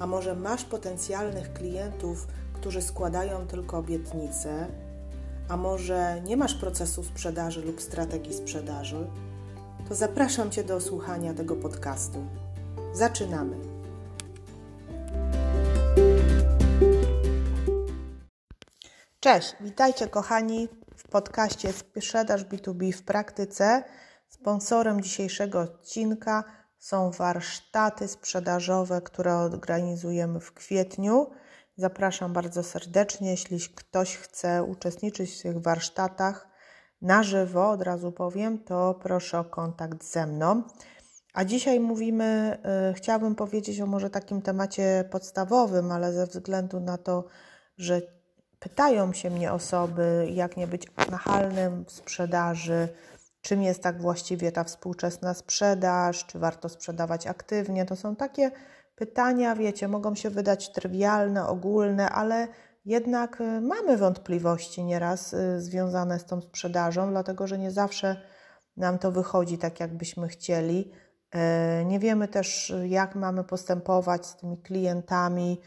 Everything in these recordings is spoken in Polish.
a może masz potencjalnych klientów, którzy składają tylko obietnice, a może nie masz procesu sprzedaży lub strategii sprzedaży, to zapraszam Cię do słuchania tego podcastu. Zaczynamy! Cześć, witajcie kochani w podcaście Sprzedaż B2B w praktyce. Sponsorem dzisiejszego odcinka są warsztaty sprzedażowe, które organizujemy w kwietniu. Zapraszam bardzo serdecznie. Jeśli ktoś chce uczestniczyć w tych warsztatach na żywo, od razu powiem, to proszę o kontakt ze mną. A dzisiaj mówimy, y, chciałabym powiedzieć o może takim temacie podstawowym, ale ze względu na to, że pytają się mnie osoby, jak nie być nachalnym w sprzedaży, czym jest tak właściwie ta współczesna sprzedaż, czy warto sprzedawać aktywnie. To są takie pytania, wiecie, mogą się wydać trywialne, ogólne, ale jednak y, mamy wątpliwości nieraz y, związane z tą sprzedażą, dlatego że nie zawsze nam to wychodzi tak, jakbyśmy chcieli. Y, nie wiemy też, jak mamy postępować z tymi klientami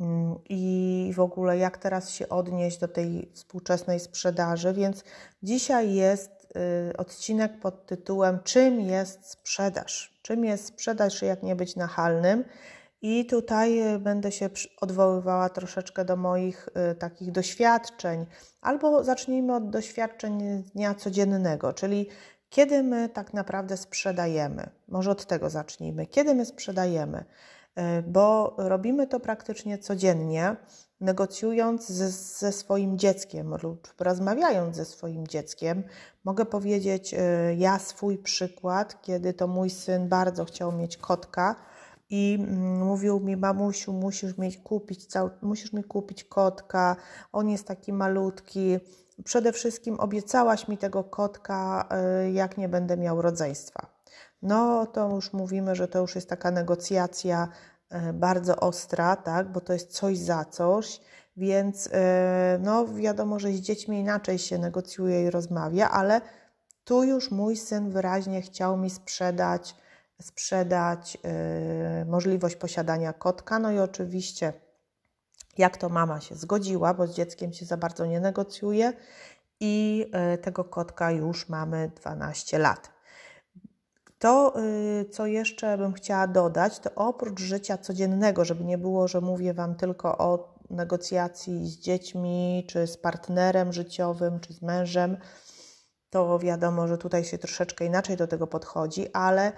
mm, i w ogóle jak teraz się odnieść do tej współczesnej sprzedaży, więc dzisiaj jest odcinek pod tytułem Czym jest sprzedaż? Czym jest sprzedaż, jak nie być nachalnym? I tutaj y, będę się odwoływała troszeczkę do moich y, takich doświadczeń, albo zacznijmy od doświadczeń dnia codziennego, czyli kiedy my tak naprawdę sprzedajemy. Może od tego zacznijmy. Kiedy my sprzedajemy? Bo robimy to praktycznie codziennie negocjując ze, ze, swoim dzieckiem lub rozmawiając ze swoim dzieckiem, mogę powiedzieć e, ja swój przykład, kiedy to mój syn bardzo chciał mieć kotka i mm, mówił mi, mamusiu, musisz mi kupić, musisz mi kupić kotka, on jest taki malutki. Przede wszystkim obiecałaś mi tego kotka, e, jak nie będę miał rodzeństwa. No to już mówimy, że to już jest taka negocjacja bardzo ostra, tak, bo to jest coś za coś, więc e, no wiadomo, że z dziećmi inaczej się negocjuje i rozmawia, ale tu już mój syn wyraźnie chciał mi sprzedać, sprzedać yy, możliwość posiadania kotka, no i oczywiście jak to mama się zgodziła, bo z dzieckiem się za bardzo nie negocjuje i yy, tego kotka już mamy 12 lat. To, y, co jeszcze bym chciała dodać, to oprócz życia codziennego, żeby nie było, że mówię Wam tylko o negocjacji z dziećmi, czy z partnerem życiowym, czy z mężem, to wiadomo, że tutaj się troszeczkę inaczej do tego podchodzi, ale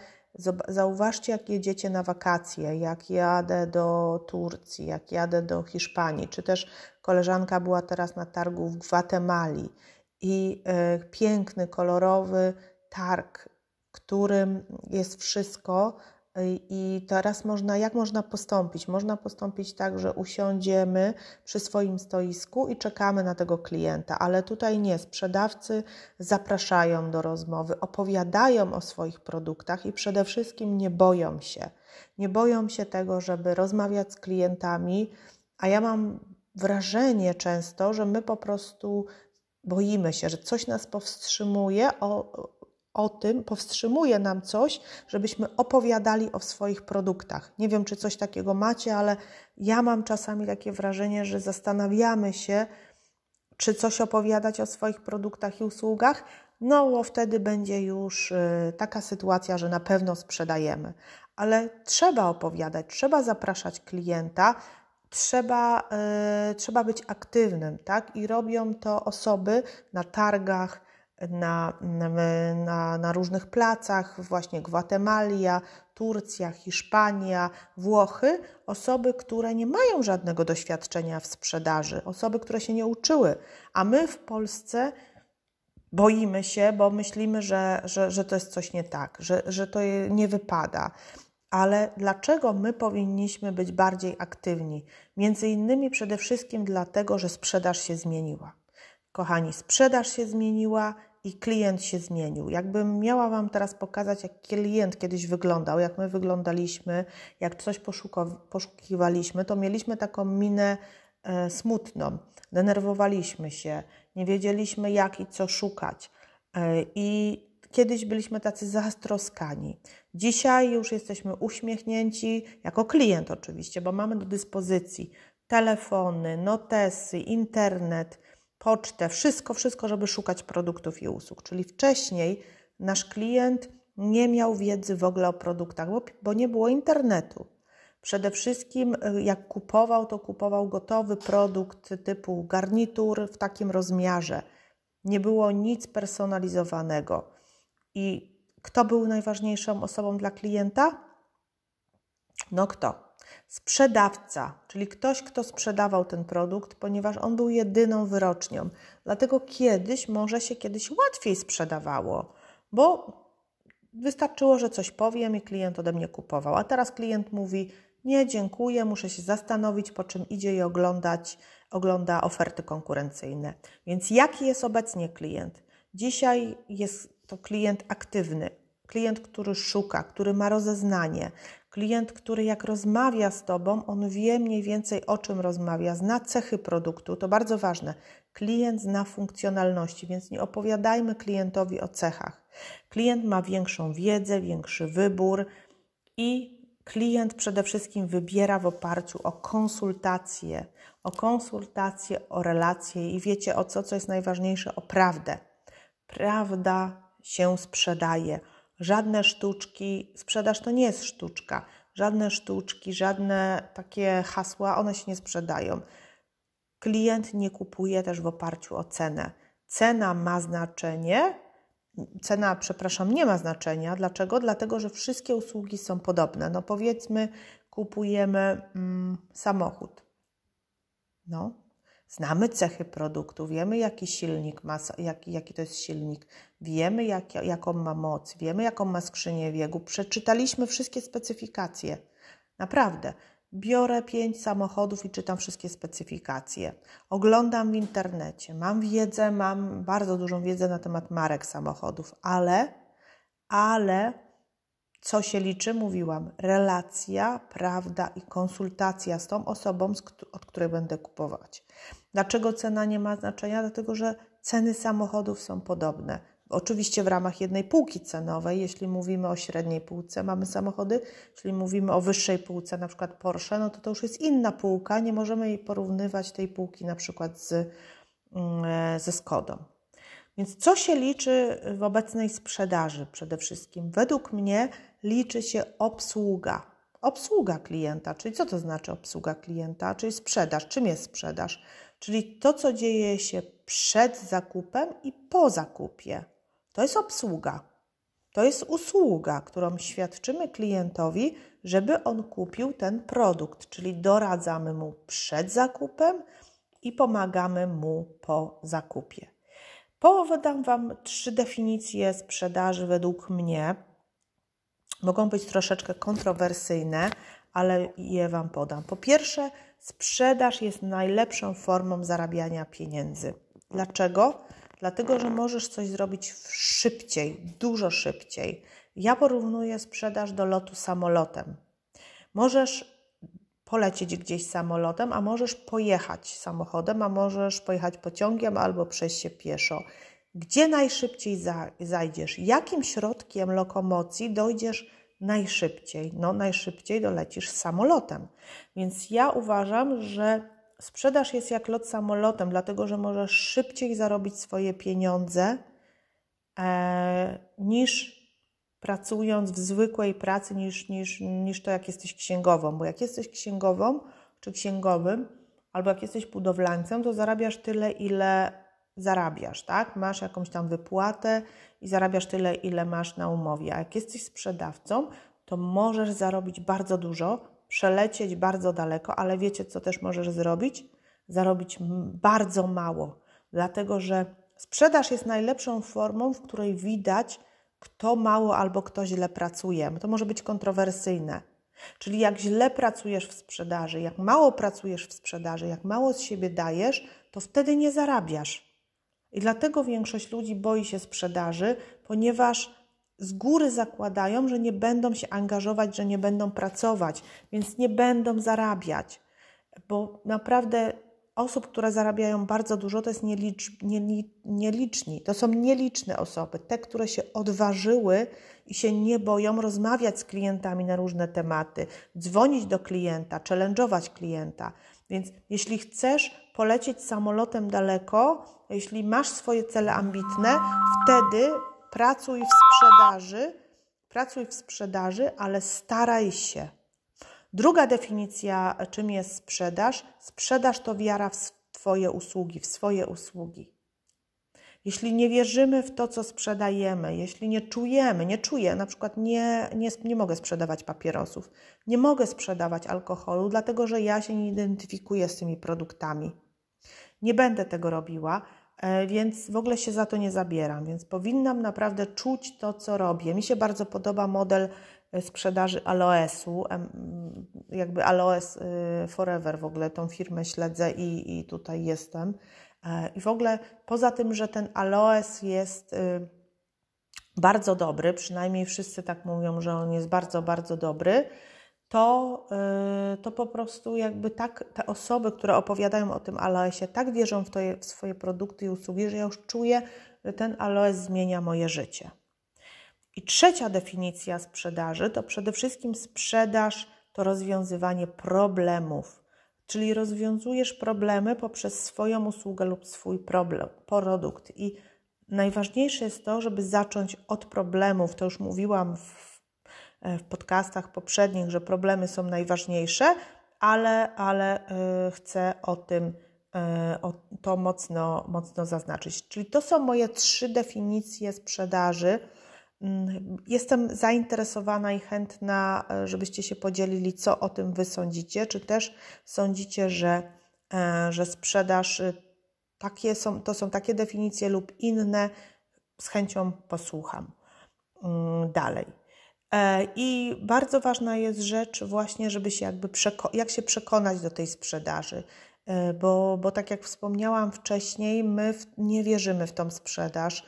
zauważcie, jak jedziecie na wakacje, jak jadę do Turcji, jak jadę do Hiszpanii, czy też koleżanka była teraz na targu w Gwatemali i y, piękny, kolorowy targ którym jest wszystko. I teraz można, jak można postąpić? Można postąpić tak, że usiądziemy przy swoim stoisku i czekamy na tego klienta, ale tutaj nie. Sprzedawcy zapraszają do rozmowy, opowiadają o swoich produktach i przede wszystkim nie boją się. Nie boją się tego, żeby rozmawiać z klientami, a ja mam wrażenie często, że my po prostu boimy się, że coś nas powstrzymuje o, o tym, powstrzymuje nam coś, żebyśmy opowiadali o swoich produktach. Nie wiem, czy coś takiego macie, ale ja mam czasami takie wrażenie, że zastanawiamy się, czy coś opowiadać o swoich produktach i usługach, no bo wtedy będzie już y, taka sytuacja, że na pewno sprzedajemy. Ale trzeba opowiadać, trzeba zapraszać klienta, trzeba, yy, trzeba być aktywnym, tak? I robią to osoby na targach, na, na, na różnych placach, właśnie Gwatemalia, Turcja, Hiszpania, Włochy, osoby, które nie mają żadnego doświadczenia w sprzedaży, osoby, które się nie uczyły, a my w Polsce boimy się, bo myślimy, że, że, że to jest coś nie tak, że, że to nie wypada. Ale dlaczego my powinniśmy być bardziej aktywni? Między innymi przede wszystkim dlatego, że sprzedaż się zmieniła. Kochani, sprzedaż się zmieniła i klient się zmienił. Jakbym miała Wam teraz pokazać, jak klient kiedyś wyglądał, jak my wyglądaliśmy, jak coś poszukiwaliśmy, to mieliśmy taką minę e, smutną, denerwowaliśmy się, nie wiedzieliśmy jak i co szukać. E, I kiedyś byliśmy tacy zastroskani. Dzisiaj już jesteśmy uśmiechnięci, jako klient oczywiście, bo mamy do dyspozycji telefony, notesy, internet, pocztę, wszystko, wszystko, żeby szukać produktów i usług. Czyli wcześniej nasz klient nie miał wiedzy w ogóle o produktach, bo, bo nie było internetu. Przede wszystkim, y, jak kupował, to kupował gotowy produkt typu garnitur w takim rozmiarze. Nie było nic personalizowanego. I kto był najważniejszą osobą dla klienta? No kto? Sprzedawca, czyli ktoś, kto sprzedawał ten produkt, ponieważ on był jedyną wyrocznią. Dlatego kiedyś, może się kiedyś łatwiej sprzedawało, bo wystarczyło, że coś powiem i klient ode mnie kupował. A teraz klient mówi: Nie, dziękuję, muszę się zastanowić, po czym idzie i oglądać, ogląda oferty konkurencyjne. Więc jaki jest obecnie klient? Dzisiaj jest to klient aktywny, klient, który szuka, który ma rozeznanie, Klient, który jak rozmawia z Tobą, on wie mniej więcej o czym rozmawia, zna cechy produktu, to bardzo ważne. Klient zna funkcjonalności, więc nie opowiadajmy klientowi o cechach. Klient ma większą wiedzę, większy wybór i klient przede wszystkim wybiera w oparciu o konsultacje, o konsultacje, o relacje i wiecie o co, co jest najważniejsze, o prawdę. Prawda się sprzedaje Żadne sztuczki, sprzedaż to nie jest sztuczka. Żadne sztuczki, żadne takie hasła, one się nie sprzedają. Klient nie kupuje też w oparciu o cenę. Cena ma znaczenie, cena, przepraszam, nie ma znaczenia. Dlaczego? Dlatego, że wszystkie usługi są podobne. No powiedzmy, kupujemy mm, samochód. No, Znamy cechy produktu, wiemy jaki silnik ma, jaki, jaki to jest silnik, wiemy jak, jaką ma moc, wiemy jaką ma skrzynię biegu, przeczytaliśmy wszystkie specyfikacje. Naprawdę. Biorę pięć samochodów i czytam wszystkie specyfikacje. Oglądam w internecie, mam wiedzę, mam bardzo dużą wiedzę na temat marek samochodów, ale, ale co się liczy? Mówiłam, relacja, prawda i konsultacja z tą osobą, od której będę kupować. Dlaczego cena nie ma znaczenia? Dlatego, że ceny samochodów są podobne. Oczywiście w ramach jednej półki cenowej, jeśli mówimy o średniej półce, mamy samochody, jeśli mówimy o wyższej półce, na przykład Porsche, no to to już jest inna półka, nie możemy jej porównywać tej półki na przykład z, mm, e, ze Skodą. Więc co się liczy w obecnej sprzedaży przede wszystkim? Według mnie liczy się obsługa. Obsługa klienta, czyli co to znaczy obsługa klienta, czyli sprzedaż. Czym jest sprzedaż? Czyli to, co dzieje się przed zakupem i po zakupie. To jest obsługa. To jest usługa, którą świadczymy klientowi, żeby on kupił ten produkt, czyli doradzamy mu przed zakupem i pomagamy mu po zakupie. Podam Wam trzy definicje sprzedaży według mnie. Mogą być troszeczkę kontrowersyjne, ale je Wam podam. Po pierwsze, sprzedaż jest najlepszą formą zarabiania pieniędzy. Dlaczego? Dlatego, że możesz coś zrobić szybciej, dużo szybciej. Ja porównuję sprzedaż do lotu samolotem. Możesz polecieć gdzieś samolotem, a możesz pojechać samochodem, a możesz pojechać pociągiem albo przejść się pieszo. Gdzie najszybciej zajdziesz? Jakim środkiem lokomocji dojdziesz najszybciej? No, najszybciej dolecisz samolotem. Więc ja uważam, że sprzedaż jest jak lot samolotem, dlatego że możesz szybciej zarobić swoje pieniądze e, niż pracując w zwykłej pracy, niż, niż, niż to, jak jesteś księgową. Bo jak jesteś księgową czy księgowym, albo jak jesteś budowlańcem, to zarabiasz tyle, ile zarabiasz, tak? Masz jakąś tam wypłatę i zarabiasz tyle, ile masz na umowie. A jak jesteś sprzedawcą, to możesz zarobić bardzo dużo, przelecieć bardzo daleko, ale wiecie, co też możesz zrobić? Zarobić bardzo mało, dlatego że sprzedaż jest najlepszą formą, w której widać kto mało albo kto źle pracuje. To może być kontrowersyjne. Czyli jak źle pracujesz w sprzedaży, jak mało pracujesz w sprzedaży, jak mało z siebie dajesz, to wtedy nie zarabiasz. I dlatego większość ludzi boi się sprzedaży, ponieważ z góry zakładają, że nie będą się angażować, że nie będą pracować, więc nie będą zarabiać. Bo naprawdę osób, które zarabiają bardzo dużo, to jest nielicz, nieliczni. To są nieliczne osoby, te, które się odważyły i się nie boją rozmawiać z klientami na różne tematy, dzwonić do klienta, challenge'ować klienta. Więc jeśli chcesz polecieć samolotem daleko, jeśli masz swoje cele ambitne, wtedy pracuj w sprzedaży, pracuj w sprzedaży, ale staraj się. Druga definicja, czym jest sprzedaż? Sprzedaż to wiara w Twoje usługi, w swoje usługi. Jeśli nie wierzymy w to, co sprzedajemy, jeśli nie czujemy, nie czuję, na przykład nie, nie, nie mogę sprzedawać papierosów, nie mogę sprzedawać alkoholu, dlatego że ja się nie identyfikuję z tymi produktami. Nie będę tego robiła, e, więc w ogóle się za to nie zabieram, więc powinnam naprawdę czuć to, co robię. Mi się bardzo podoba model sprzedaży Aloesu, jakby Aloes y, Forever, w ogóle tą firmę śledzę i, i tutaj jestem. E, I w ogóle poza tym, że ten aloes jest y, bardzo dobry, przynajmniej wszyscy tak mówią, że on jest bardzo, bardzo dobry, to, y, to po prostu jakby tak te osoby, które opowiadają o tym aloesie, tak wierzą w, to, w swoje produkty i usługi, że ja już czuję, że ten aloes zmienia moje życie. I trzecia definicja sprzedaży to przede wszystkim sprzedaż to rozwiązywanie problemów czyli rozwiązujesz problemy poprzez swoją usługę lub swój problem, produkt. I najważniejsze jest to, żeby zacząć od problemów. To już mówiłam w, w podcastach poprzednich, że problemy są najważniejsze, ale, ale yy, chcę o tym yy, o to mocno, mocno zaznaczyć. Czyli to są moje trzy definicje sprzedaży jestem zainteresowana i chętna, e, żebyście się podzielili, co o tym wy sądzicie. Czy też sądzicie, że, e, że sprzedaż y, takie są, to są takie definicje lub inne? Z chęcią posłucham mm, dalej. E, I bardzo ważna jest rzecz właśnie, żeby się jakby jak się przekonać do tej sprzedaży. E, bo, bo tak jak wspomniałam wcześniej, my w, nie wierzymy w tą sprzedaż.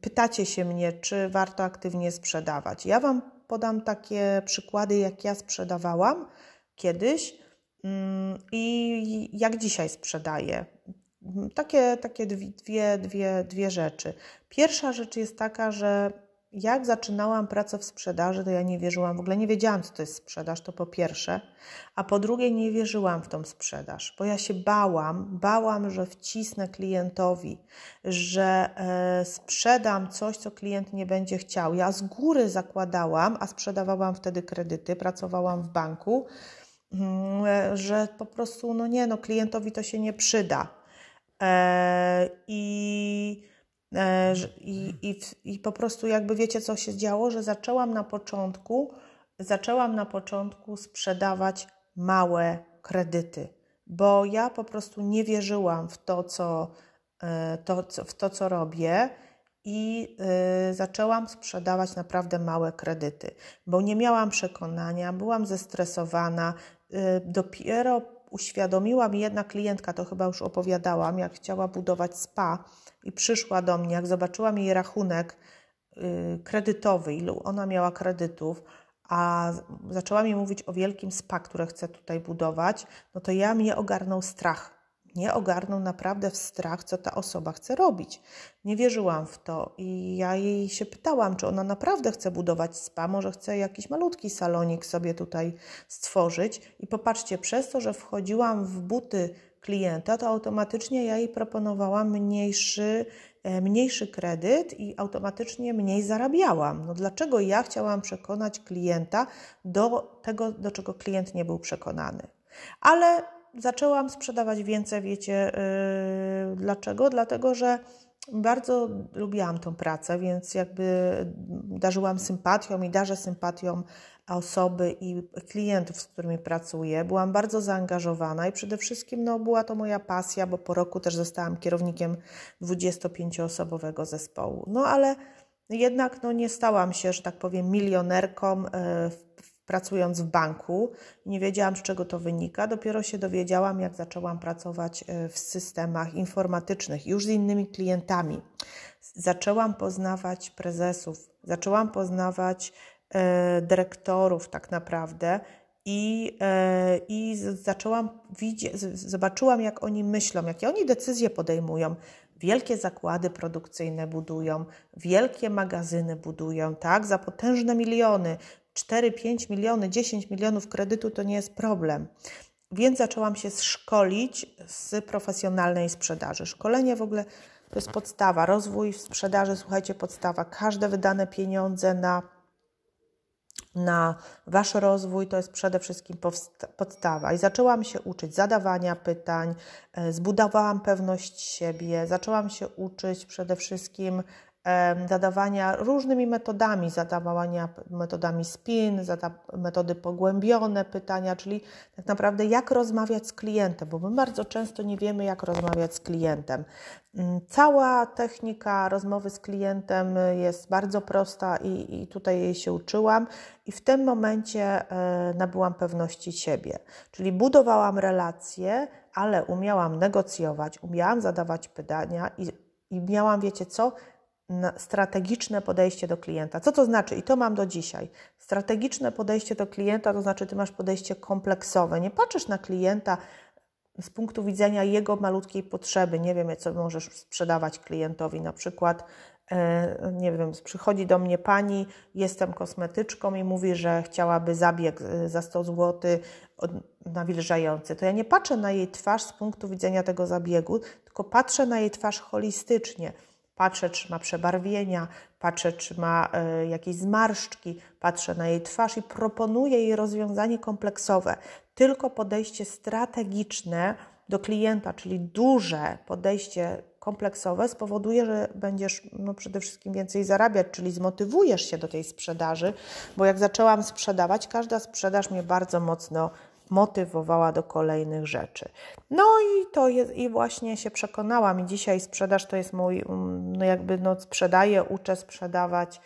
Pytacie się mnie, czy warto aktywnie sprzedawać. Ja Wam podam takie przykłady, jak ja sprzedawałam kiedyś mm, i jak dzisiaj sprzedaję. Takie, takie dwie, dwie, dwie rzeczy. Pierwsza rzecz jest taka, że jak zaczynałam pracę w sprzedaży, to ja nie wierzyłam, w ogóle nie wiedziałam, co to jest sprzedaż, to po pierwsze, a po drugie nie wierzyłam w tą sprzedaż, bo ja się bałam, bałam, że wcisnę klientowi, że e, sprzedam coś, co klient nie będzie chciał. Ja z góry zakładałam, a sprzedawałam wtedy kredyty, pracowałam w banku, mm, e, że po prostu, no nie, no klientowi to się nie przyda. E, I I, i, I po prostu jakby wiecie, co się działo, że zaczęłam na początku, zaczęłam na początku sprzedawać małe kredyty, bo ja po prostu nie wierzyłam w to, co, e, to, w to, co robię i y, zaczęłam sprzedawać naprawdę małe kredyty, bo nie miałam przekonania, byłam zestresowana. Y, dopiero uświadomiła mi jedna klientka, to chyba już opowiadałam, jak chciała budować spa i przyszła do mnie, jak zobaczyła mi jej rachunek y, kredytowy, ilu ona miała kredytów, a zaczęła mi mówić o wielkim spa, które chce tutaj budować, no to ja mnie ogarnął strach nie ogarnął naprawdę w strach, co ta osoba chce robić. Nie wierzyłam w to i ja jej się pytałam, czy ona naprawdę chce budować spa, może chce jakiś malutki salonik sobie tutaj stworzyć. I popatrzcie, przez to, że wchodziłam w buty klienta, to automatycznie ja jej proponowałam mniejszy, e, mniejszy kredyt i automatycznie mniej zarabiałam. No dlaczego ja chciałam przekonać klienta do tego, do czego klient nie był przekonany? Ale zaczęłam sprzedawać więcej, wiecie yy, dlaczego? Dlatego, że bardzo lubiłam tą pracę, więc jakby darzyłam sympatią i darzę sympatią osoby i klientów, z którymi pracuję. Byłam bardzo zaangażowana i przede wszystkim no, była to moja pasja, bo po roku też zostałam kierownikiem 25-osobowego zespołu. No ale jednak no, nie stałam się, że tak powiem, milionerką pracując w banku. Nie wiedziałam, z czego to wynika. Dopiero się dowiedziałam, jak zaczęłam pracować w systemach informatycznych, już z innymi klientami. Zaczęłam poznawać prezesów, zaczęłam poznawać dyrektorów tak naprawdę i, e, i zaczęłam widzieć, zobaczyłam, jak oni myślą, jakie oni decyzje podejmują. Wielkie zakłady produkcyjne budują, wielkie magazyny budują, tak, za potężne miliony. 4, 5 miliony, 10 milionów kredytu to nie jest problem. Więc zaczęłam się szkolić z profesjonalnej sprzedaży. Szkolenie w ogóle to jest podstawa. Rozwój w sprzedaży, słuchajcie, podstawa. Każde wydane pieniądze na na Wasz rozwój to jest przede wszystkim podstawa. I zaczęłam się uczyć zadawania pytań, e, zbudowałam pewność siebie, zaczęłam się uczyć przede wszystkim zadawania różnymi metodami, zadawania metodami spin, metody pogłębione pytania, czyli tak naprawdę jak rozmawiać z klientem, bo my bardzo często nie wiemy, jak rozmawiać z klientem. Mm, cała technika rozmowy z klientem jest bardzo prosta i, i tutaj jej się uczyłam, i w tym momencie e, nabyłam pewności siebie, czyli budowałam relacje, ale umiałam negocjować, umiałam zadawać pytania i, i miałam, wiecie co, strategiczne podejście do klienta. Co to znaczy? I to mam do dzisiaj. Strategiczne podejście do klienta to znaczy, ty masz podejście kompleksowe. Nie patrzysz na klienta z punktu widzenia jego malutkiej potrzeby. Nie wiem, co możesz sprzedawać klientowi. Na przykład, e, nie wiem, przychodzi do mnie pani, jestem kosmetyczką i mówi, że chciałaby zabieg e, za 100 zł nawilżający. To ja nie patrzę na jej twarz z punktu widzenia tego zabiegu, tylko patrzę na jej twarz holistycznie Patrzę, czy ma przebarwienia, patrzę, czy ma y, jakieś zmarszczki, patrzę na jej twarz i proponuję jej rozwiązanie kompleksowe. Tylko podejście strategiczne do klienta, czyli duże podejście kompleksowe, spowoduje, że będziesz no, przede wszystkim więcej zarabiać, czyli zmotywujesz się do tej sprzedaży, bo jak zaczęłam sprzedawać, każda sprzedaż mnie bardzo mocno motywowała do kolejnych rzeczy. No i to jest, i właśnie się przekonałam i dzisiaj sprzedaż to jest mój, mm, no jakby no sprzedaję, uczę sprzedawać,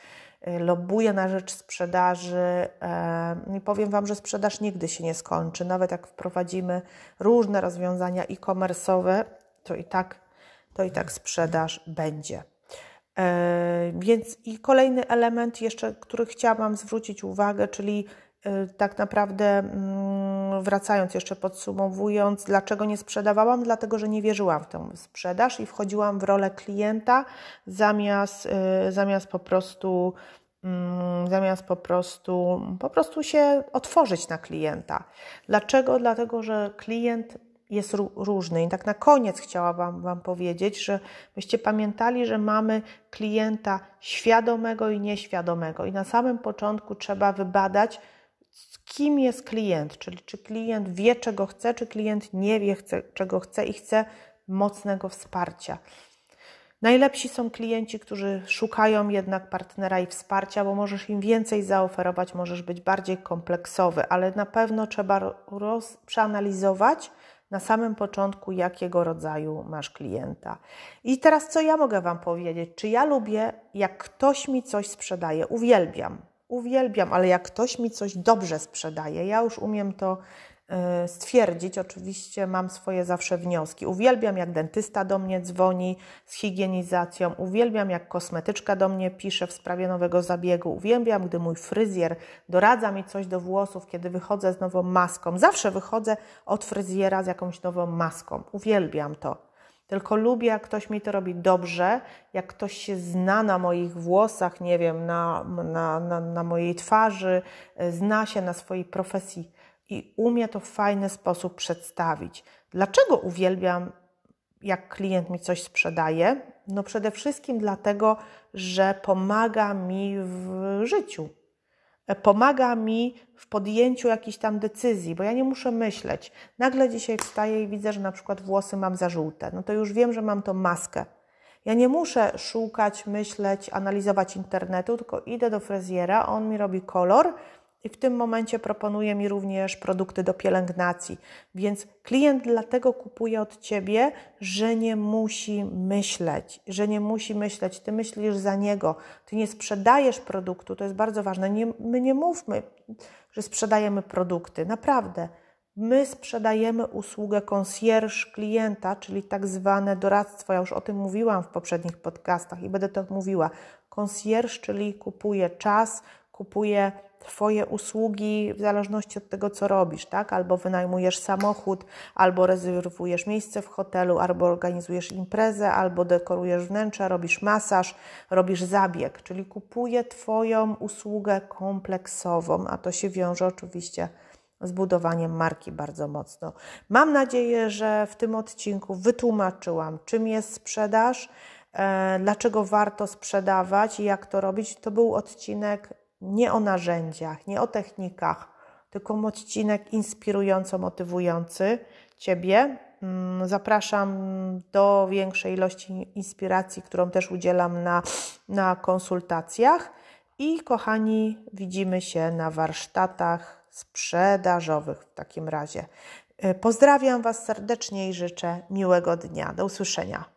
y, lobuję na rzecz sprzedaży i powiem Wam, że sprzedaż nigdy się nie skończy. Nawet jak wprowadzimy różne rozwiązania e-commerce'owe, to i tak, to i tak sprzedaż będzie. E, więc i kolejny element jeszcze, który chciałam zwrócić uwagę, czyli tak naprawdę mm, wracając jeszcze podsumowując, dlaczego nie sprzedawałam? Dlatego, że nie wierzyłam w tę sprzedaż i wchodziłam w rolę klienta zamiast, y, zamiast po prostu mm, zamiast po prostu, po prostu się otworzyć na klienta. Dlaczego? Dlatego, że klient jest różny. I tak na koniec chciałabym Wam powiedzieć, że byście pamiętali, że mamy klienta świadomego i nieświadomego. I na samym początku trzeba wybadać, kim jest klient, czyli czy klient wie, czego chce, czy klient nie wie, chce, czego chce i chce mocnego wsparcia. Najlepsi są klienci, którzy szukają jednak partnera i wsparcia, bo możesz im więcej zaoferować, możesz być bardziej kompleksowy, ale na pewno trzeba roz, przeanalizować na samym początku, jakiego rodzaju masz klienta. I teraz, co ja mogę Wam powiedzieć? Czy ja lubię, jak ktoś mi coś sprzedaje? Uwielbiam uwielbiam, ale jak ktoś mi coś dobrze sprzedaje, ja już umiem to y, stwierdzić. Oczywiście mam swoje zawsze wnioski. Uwielbiam, jak dentysta do mnie dzwoni z higienizacją, uwielbiam, jak kosmetyczka do mnie pisze w sprawie nowego zabiegu, uwielbiam, gdy mój fryzjer doradza mi coś do włosów, kiedy wychodzę z nową maską. Zawsze wychodzę od fryzjera z jakąś nową maską. Uwielbiam to. Tylko lubię, jak ktoś mi to robi dobrze, jak ktoś się zna na moich włosach, nie wiem, na, na, na, na mojej twarzy, zna się na swojej profesji i umie to w fajny sposób przedstawić. Dlaczego uwielbiam, jak klient mi coś sprzedaje? No przede wszystkim dlatego, że pomaga mi w życiu pomaga mi w podjęciu jakichś tam decyzji, bo ja nie muszę myśleć. Nagle dzisiaj wstaję i widzę, że na przykład włosy mam za żółte. No to już wiem, że mam tą maskę. Ja nie muszę szukać, myśleć, analizować internetu, tylko idę do fryzjera, on mi robi kolor i w tym momencie proponuje mi również produkty do pielęgnacji. Więc klient dlatego kupuje od ciebie, że nie musi myśleć, że nie musi myśleć. Ty myślisz za niego, ty nie sprzedajesz produktu, to jest bardzo ważne. Nie, my nie mówmy, że sprzedajemy produkty, naprawdę. My sprzedajemy usługę concierge klienta, czyli tak zwane doradztwo. Ja już o tym mówiłam w poprzednich podcastach i będę to mówiła. Concierge, czyli kupuje czas, kupuje Twoje usługi w zależności od tego, co robisz, tak? Albo wynajmujesz samochód, albo rezerwujesz miejsce w hotelu, albo organizujesz imprezę, albo dekorujesz wnętrze, robisz masaż, robisz zabieg, czyli kupuje Twoją usługę kompleksową, a to się wiąże oczywiście z budowaniem marki bardzo mocno. Mam nadzieję, że w tym odcinku wytłumaczyłam, czym jest sprzedaż, e, dlaczego warto sprzedawać i jak to robić. To był odcinek nie o narzędziach, nie o technikach, tylko odcinek inspirująco motywujący Ciebie. Mm, zapraszam do większej ilości inspiracji, którą też udzielam na, na konsultacjach. I kochani, widzimy się na warsztatach sprzedażowych w takim razie. Pozdrawiam Was serdecznie i życzę miłego dnia. Do usłyszenia.